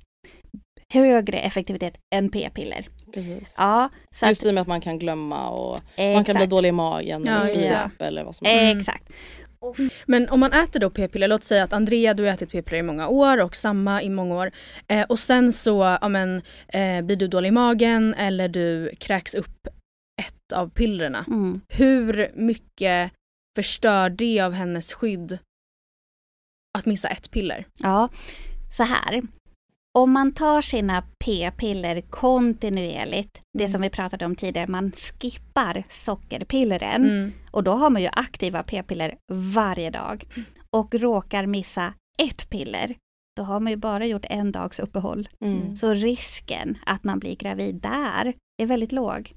Speaker 4: Högre effektivitet än p-piller.
Speaker 2: Precis.
Speaker 4: Ja, så
Speaker 2: Just
Speaker 4: att,
Speaker 2: i och med att man kan glömma och man kan bli
Speaker 4: exakt.
Speaker 2: dålig i magen
Speaker 3: Ja,
Speaker 2: eller
Speaker 3: det.
Speaker 2: spya eller vad som helst.
Speaker 3: Mm.
Speaker 4: Exakt.
Speaker 3: Men om man äter då p-piller, låt säga att Andrea du har ätit p-piller i många år och samma i många år. Eh, och sen så ja, men, eh, blir du dålig i magen eller du kräks upp ett av pillerna.
Speaker 4: Mm.
Speaker 3: Hur mycket förstör det av hennes skydd att missa ett piller?
Speaker 4: Ja, så här. Om man tar sina p-piller kontinuerligt, det
Speaker 3: Mm.
Speaker 4: som vi pratade om tidigare, man skippar sockerpillren
Speaker 3: Mm.
Speaker 4: och då har man ju aktiva p-piller varje dag och råkar missa ett piller, då har man ju bara gjort en dags uppehåll.
Speaker 2: Mm.
Speaker 4: Så risken att man blir gravid där är väldigt låg.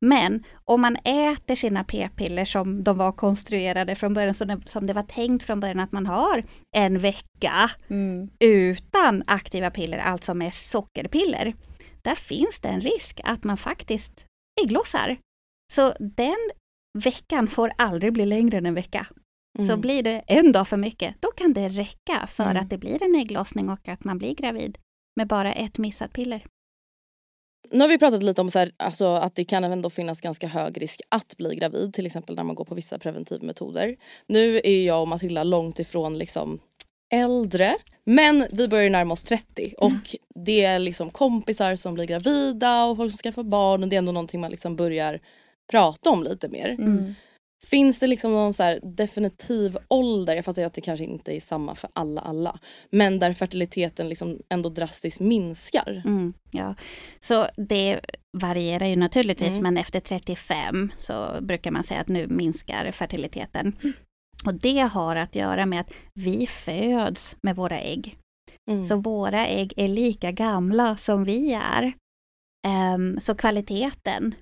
Speaker 4: Men om man äter sina p-piller som de var konstruerade från början, som det, var tänkt från början att man har en vecka
Speaker 3: Mm.
Speaker 4: utan aktiva piller, alltså med sockerpiller, där finns det en risk att man faktiskt ägglossar. Så den veckan får aldrig bli längre än en vecka. Så
Speaker 2: Mm.
Speaker 4: blir det en dag för mycket, då kan det räcka för
Speaker 3: Mm.
Speaker 4: att det blir en ägglossning och att man blir gravid med bara ett missat piller.
Speaker 2: Nu har vi pratat lite om så här, alltså, att det kan ändå finnas ganska hög risk att bli gravid, till exempel när man går på vissa preventivmetoder. Nu är jag och Matilda långt ifrån liksom äldre, men vi börjar närma oss 30 och det är liksom kompisar som blir gravida och folk som skaffar barn och det är ändå någonting man liksom börjar prata om lite mer.
Speaker 3: Mm.
Speaker 2: Finns det liksom någon så definitiv ålder, jag fattar ju att det kanske inte är samma för alla alla, men där fertiliteten liksom ändå drastiskt minskar?
Speaker 4: Mm, ja. Så det varierar ju naturligtvis
Speaker 2: Mm.
Speaker 4: men efter 35 så brukar man säga att nu minskar fertiliteten. Och det har att göra med att vi föds med våra ägg.
Speaker 2: Mm.
Speaker 4: Så våra ägg är lika gamla som vi är. Ehm, så kvaliteten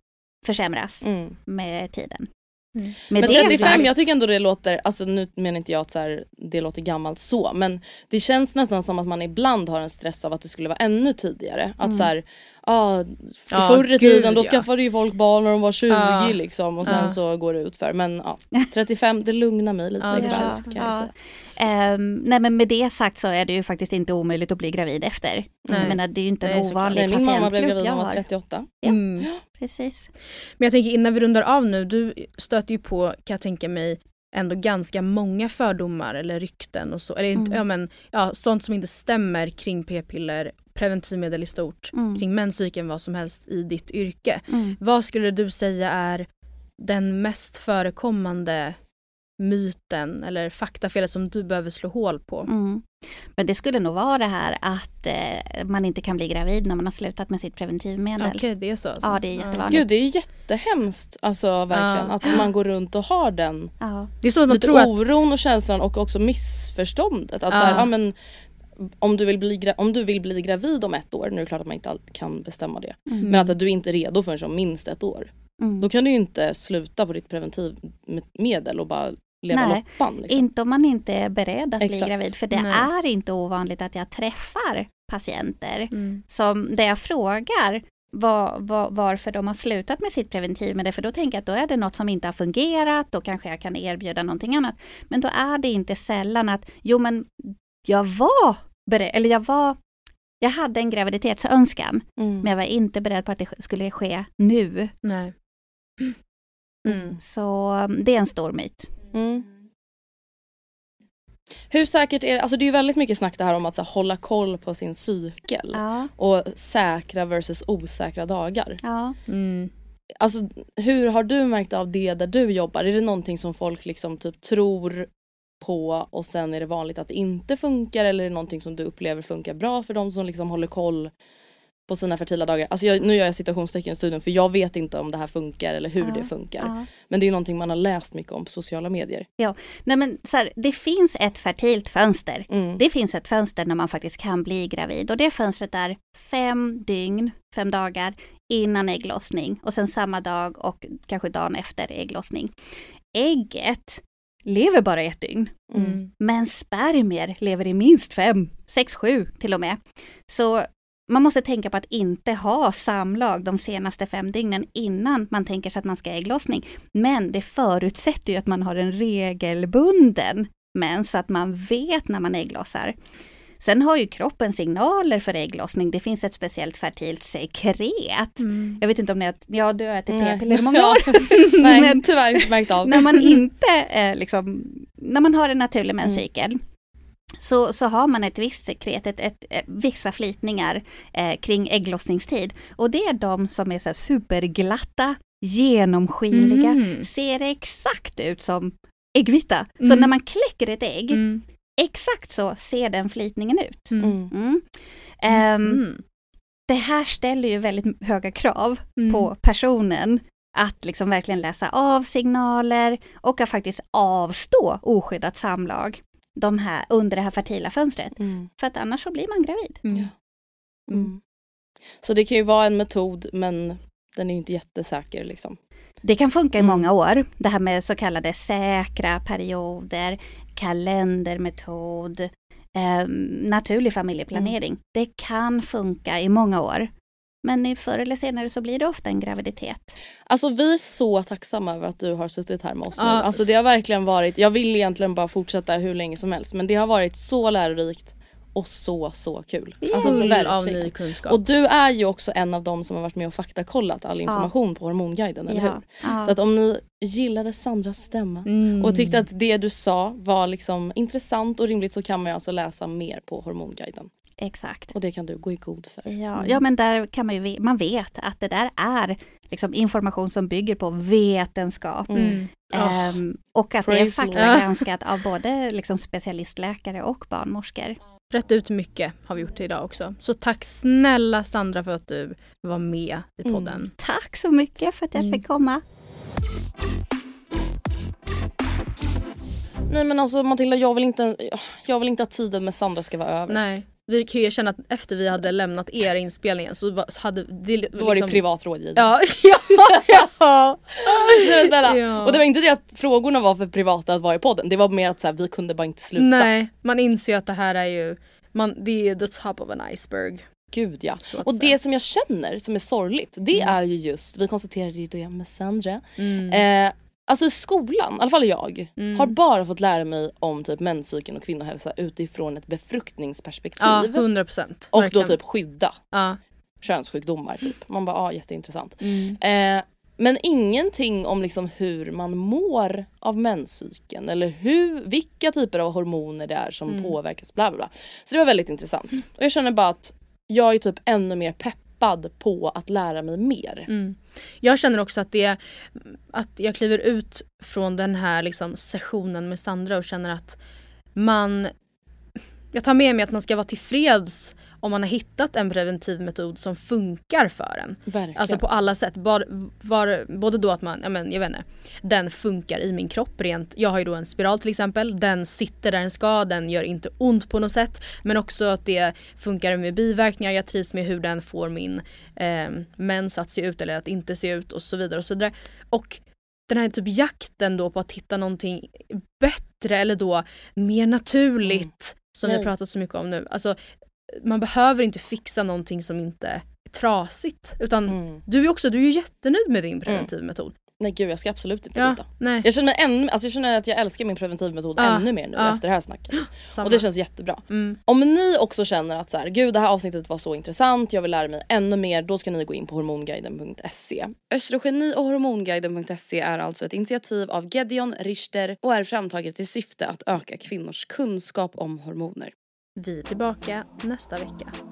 Speaker 4: försämras
Speaker 2: Mm.
Speaker 4: med tiden.
Speaker 3: Mm.
Speaker 2: Men
Speaker 4: det
Speaker 2: 35,
Speaker 4: sagt-
Speaker 2: jag tycker ändå det låter, alltså nu menar inte jag att så här, det låter gammalt så, men det känns nästan som att man ibland har en stress av att det skulle vara ännu tidigare. Att
Speaker 4: Mm.
Speaker 2: så här, Ja,
Speaker 3: Ja,
Speaker 2: förr i
Speaker 3: gud,
Speaker 2: tiden då
Speaker 3: ja.
Speaker 2: skaffade ju folk barn när de var 20
Speaker 3: Ja.
Speaker 2: liksom och sen
Speaker 3: Ja.
Speaker 2: så går det ut för. Men ja, 35 det lugnar mig lite
Speaker 3: känns-
Speaker 2: kan jag
Speaker 4: ja.
Speaker 2: säga.
Speaker 4: Ehm, nej men med det sagt så är det ju faktiskt inte omöjligt att bli gravid efter.
Speaker 3: Nej.
Speaker 4: Jag menar det är ju inte
Speaker 3: Nej,
Speaker 4: en ovanlig
Speaker 2: Nej, min mamma blev gravid när hon var
Speaker 4: har.
Speaker 2: 38.
Speaker 4: Ja.
Speaker 3: Mm.
Speaker 4: Precis.
Speaker 3: Men jag tänker innan vi rundar av nu, du stöter ju på, kan jag tänka mig, ändå ganska många fördomar eller rykten och så. Eller
Speaker 4: Mm.
Speaker 3: ja, men, ja, sånt som inte stämmer kring p-piller, preventivmedel i stort,
Speaker 4: Mm.
Speaker 3: kring menscykeln, vad som helst i ditt yrke.
Speaker 4: Mm.
Speaker 3: Vad skulle du säga är den mest förekommande myten eller faktafelet som du behöver slå hål på?
Speaker 4: Mm. Men det skulle nog vara det här att eh, man inte kan bli gravid när man har slutat med sitt preventivmedel.
Speaker 3: Okej, det är så? alltså.
Speaker 4: Ja, det är jättevanligt.
Speaker 2: Gud det är jättehemskt alltså verkligen
Speaker 3: Ja.
Speaker 2: att man går runt och har den
Speaker 4: Ja.
Speaker 3: Det är som att man
Speaker 2: lite
Speaker 3: tror att...
Speaker 2: oron och känslan och också missförståndet. Att
Speaker 3: Ja.
Speaker 2: så här, ja, men, om, du vill bli om du vill bli gravid om ett år, nu är det klart att man inte alltid kan bestämma det.
Speaker 4: Mm.
Speaker 2: Men alltså, att du är inte redo förrän om minst ett år.
Speaker 4: Mm.
Speaker 2: Då kan du ju inte sluta på ditt preventivmedel och bara leva
Speaker 4: Nej,
Speaker 2: loppan. Liksom.
Speaker 4: Inte om man inte är beredd att bli
Speaker 2: Exakt.
Speaker 4: gravid. För det
Speaker 3: Nej.
Speaker 4: är inte ovanligt att jag träffar patienter
Speaker 3: Mm.
Speaker 4: som, där jag frågar var, var, varför de har slutat med sitt preventivmedel. För då tänker jag att då är det något som inte har fungerat. Då kanske jag kan erbjuda någonting annat. Men då är det inte sällan att, jo men jag var beredd, eller jag var jag hade en graviditetsönskan,
Speaker 2: Mm.
Speaker 4: men jag var inte beredd på att det skulle ske nu.
Speaker 3: Nej.
Speaker 2: Mm.
Speaker 4: Så det är en stor myt.
Speaker 2: Mm. Hur säkert är det? Alltså det är ju väldigt mycket snack det här om att så här, hålla koll på sin cykel.
Speaker 4: Ja,
Speaker 2: Och säkra versus osäkra dagar.
Speaker 4: ja.
Speaker 3: Mm.
Speaker 2: Alltså hur har du märkt av det där du jobbar? Är det någonting som folk liksom typ tror på och sen är det vanligt att det inte funkar eller är det någonting som du upplever funkar bra för de som liksom håller koll på sina fertila dagar? Alltså jag, nu gör jag citationstecken i studion för jag vet inte om det här funkar eller hur
Speaker 4: Ja,
Speaker 2: det funkar.
Speaker 4: ja.
Speaker 2: Men det är någonting man har läst mycket om på sociala medier.
Speaker 4: Nej men så här, det finns ett fertilt fönster.
Speaker 2: Mm.
Speaker 4: Det finns ett fönster när man faktiskt kan bli gravid och det fönstret är fem dygn, fem dagar innan ägglossning och sen samma dag och kanske dagen efter ägglossning. Ägget lever bara ett dygn,
Speaker 2: Mm.
Speaker 4: men spermier lever i minst fem, sex, sju till och med. Så man måste tänka på att inte ha samlag de senaste fem dygnen innan man tänker sig att man ska ägglossning. Men det förutsätter ju att man har en regelbunden mens så att man vet när man ägglossar. Sen har ju kroppen signaler för ägglossning. Det finns ett speciellt fertilt sekret.
Speaker 3: Mm.
Speaker 4: Jag vet inte om ni har, ja du har ätit p-piller i många år.
Speaker 2: Nej,
Speaker 4: Men-
Speaker 2: tyvärr inte märkt av.
Speaker 4: när man inte eh, liksom, när man har en naturlig menscykel så, så har man ett visst sekret, ett, ett, ett, vissa flytningar eh, kring ägglossningstid. Och det är de som är så här superglatta, genomskinliga,
Speaker 3: Mm.
Speaker 4: ser exakt ut som äggvita. Så
Speaker 3: Mm.
Speaker 4: när man kläcker ett ägg,
Speaker 3: Mm.
Speaker 4: exakt så ser den flytningen ut.
Speaker 3: Mm.
Speaker 4: Det här ställer ju väldigt höga krav
Speaker 3: Mm.
Speaker 4: på personen att liksom verkligen läsa av signaler och att faktiskt avstå oskyddat samlag de här, under det här fertila fönstret.
Speaker 2: Mm.
Speaker 4: För att annars så blir man gravid.
Speaker 3: Mm.
Speaker 2: Mm. Så det kan ju vara en metod men den är inte jättesäker liksom.
Speaker 4: Det kan funka i
Speaker 2: Mm.
Speaker 4: många år. Det här med så kallade säkra perioder, kalendermetod, eh, naturlig familjeplanering. Det kan funka i många år. Men i förr eller senare så blir det ofta en graviditet.
Speaker 2: Alltså vi är så tacksamma över att du har suttit här med oss nu.
Speaker 3: Ja.
Speaker 2: Alltså det har verkligen varit, jag vill egentligen bara fortsätta hur länge som helst men det har varit så lärorikt och så så kul. Alltså
Speaker 3: Full av
Speaker 2: verkligen.
Speaker 3: ny kunskap.
Speaker 2: Och du är ju också en av dem som har varit med och faktakollat all information på Hormonguiden, eller hur?
Speaker 4: Ja.
Speaker 2: Så att om ni gillade Sandras stämma
Speaker 3: Mm.
Speaker 2: och tyckte att det du sa var liksom intressant och rimligt så kan man ju alltså läsa mer på Hormonguiden.
Speaker 4: Exakt.
Speaker 2: Och det kan du gå i god för.
Speaker 4: Ja, ja men där kan man ju, man vet att det där är liksom information som bygger på vetenskap.
Speaker 3: Mm. Ja.
Speaker 4: Ehm, och att det är faktagranskat av både liksom specialistläkare och barnmorskor.
Speaker 3: Rätt ut mycket har vi gjort idag också. Så tack snälla Sandra för att du var med i
Speaker 2: Mm.
Speaker 3: podden.
Speaker 4: Tack så mycket för att jag
Speaker 3: Mm.
Speaker 4: fick komma.
Speaker 2: Nej men alltså Matilda, jag vill inte, jag vill inte att tiden med Sandra ska vara över.
Speaker 3: Nej, vi kan ju känna att efter vi hade lämnat er inspelningen så hade det liksom-
Speaker 2: Då var det privat rådgivning.
Speaker 3: Ja, ja, ja.
Speaker 2: Nej, men snälla.
Speaker 3: Ja.
Speaker 2: Och det var inte det att frågorna var för privata att vara i podden. Det var mer att så här, vi kunde bara inte sluta.
Speaker 3: Nej, man inser ju att det här är ju, man, det är the top of an iceberg.
Speaker 2: Gud ja. Och det som jag känner som är sorgligt det
Speaker 3: Mm.
Speaker 2: är ju just, vi konstaterade ju det med Sandra. Eh, alltså skolan, i alla fall jag,
Speaker 3: Mm.
Speaker 2: har bara fått lära mig om typ menscykeln och kvinnohälsa utifrån ett befruktningsperspektiv.
Speaker 3: Ja, 100 procent.
Speaker 2: och då typ skydda
Speaker 3: Ja.
Speaker 2: könssjukdomar typ. Man bara, ja jätteintressant.
Speaker 3: Mm.
Speaker 2: Eh, men ingenting om liksom hur man mår av menscykeln eller hur, vilka typer av hormoner det är som
Speaker 3: Mm.
Speaker 2: påverkas. Bla, bla, bla. Så det var väldigt intressant. Och jag känner bara att jag är typ ännu mer peppad på att lära mig mer.
Speaker 3: Mm. Jag känner också att det att jag kliver ut från den här liksom sessionen med Sandra och känner att man jag tar med mig att man ska vara tillfreds om man har hittat en preventiv metod som funkar för en.
Speaker 2: Verkligen.
Speaker 3: Alltså på alla sätt. Var, var, både då att man, ja men jag vet inte, den funkar i min kropp rent. Jag har ju då en spiral till exempel. Den sitter där den ska, den gör inte ont på något sätt. Men också att det funkar med biverkningar. Jag trivs med hur den får min eh, mens att se ut eller att inte se ut och så vidare och så vidare. Och den här typ jakten då på att hitta någonting bättre eller då mer naturligt som vi har
Speaker 2: Nej.
Speaker 3: pratat så mycket om nu. Alltså man behöver inte fixa någonting som inte är trasigt. Utan
Speaker 2: Mm.
Speaker 3: du är också, du är ju jättenöjd med din preventivmetod.
Speaker 2: Nej gud jag ska absolut inte
Speaker 3: Ja,
Speaker 2: byta.
Speaker 3: nej.
Speaker 2: Jag känner, mig ännu, alltså jag känner att jag älskar min preventivmetod
Speaker 3: Ja,
Speaker 2: ännu mer nu
Speaker 3: ja.
Speaker 2: efter det här snacket.
Speaker 3: Samma.
Speaker 2: Och det känns jättebra.
Speaker 3: Mm.
Speaker 2: Om ni också känner att så här, gud det här avsnittet var så intressant, jag vill lära mig ännu mer, då ska ni gå in på hormonguiden.se.
Speaker 1: Östrogeni och hormonguiden.se är alltså ett initiativ av Gedeon Richter och är framtaget i syfte att öka kvinnors kunskap om hormoner.
Speaker 3: Vi är tillbaka nästa vecka.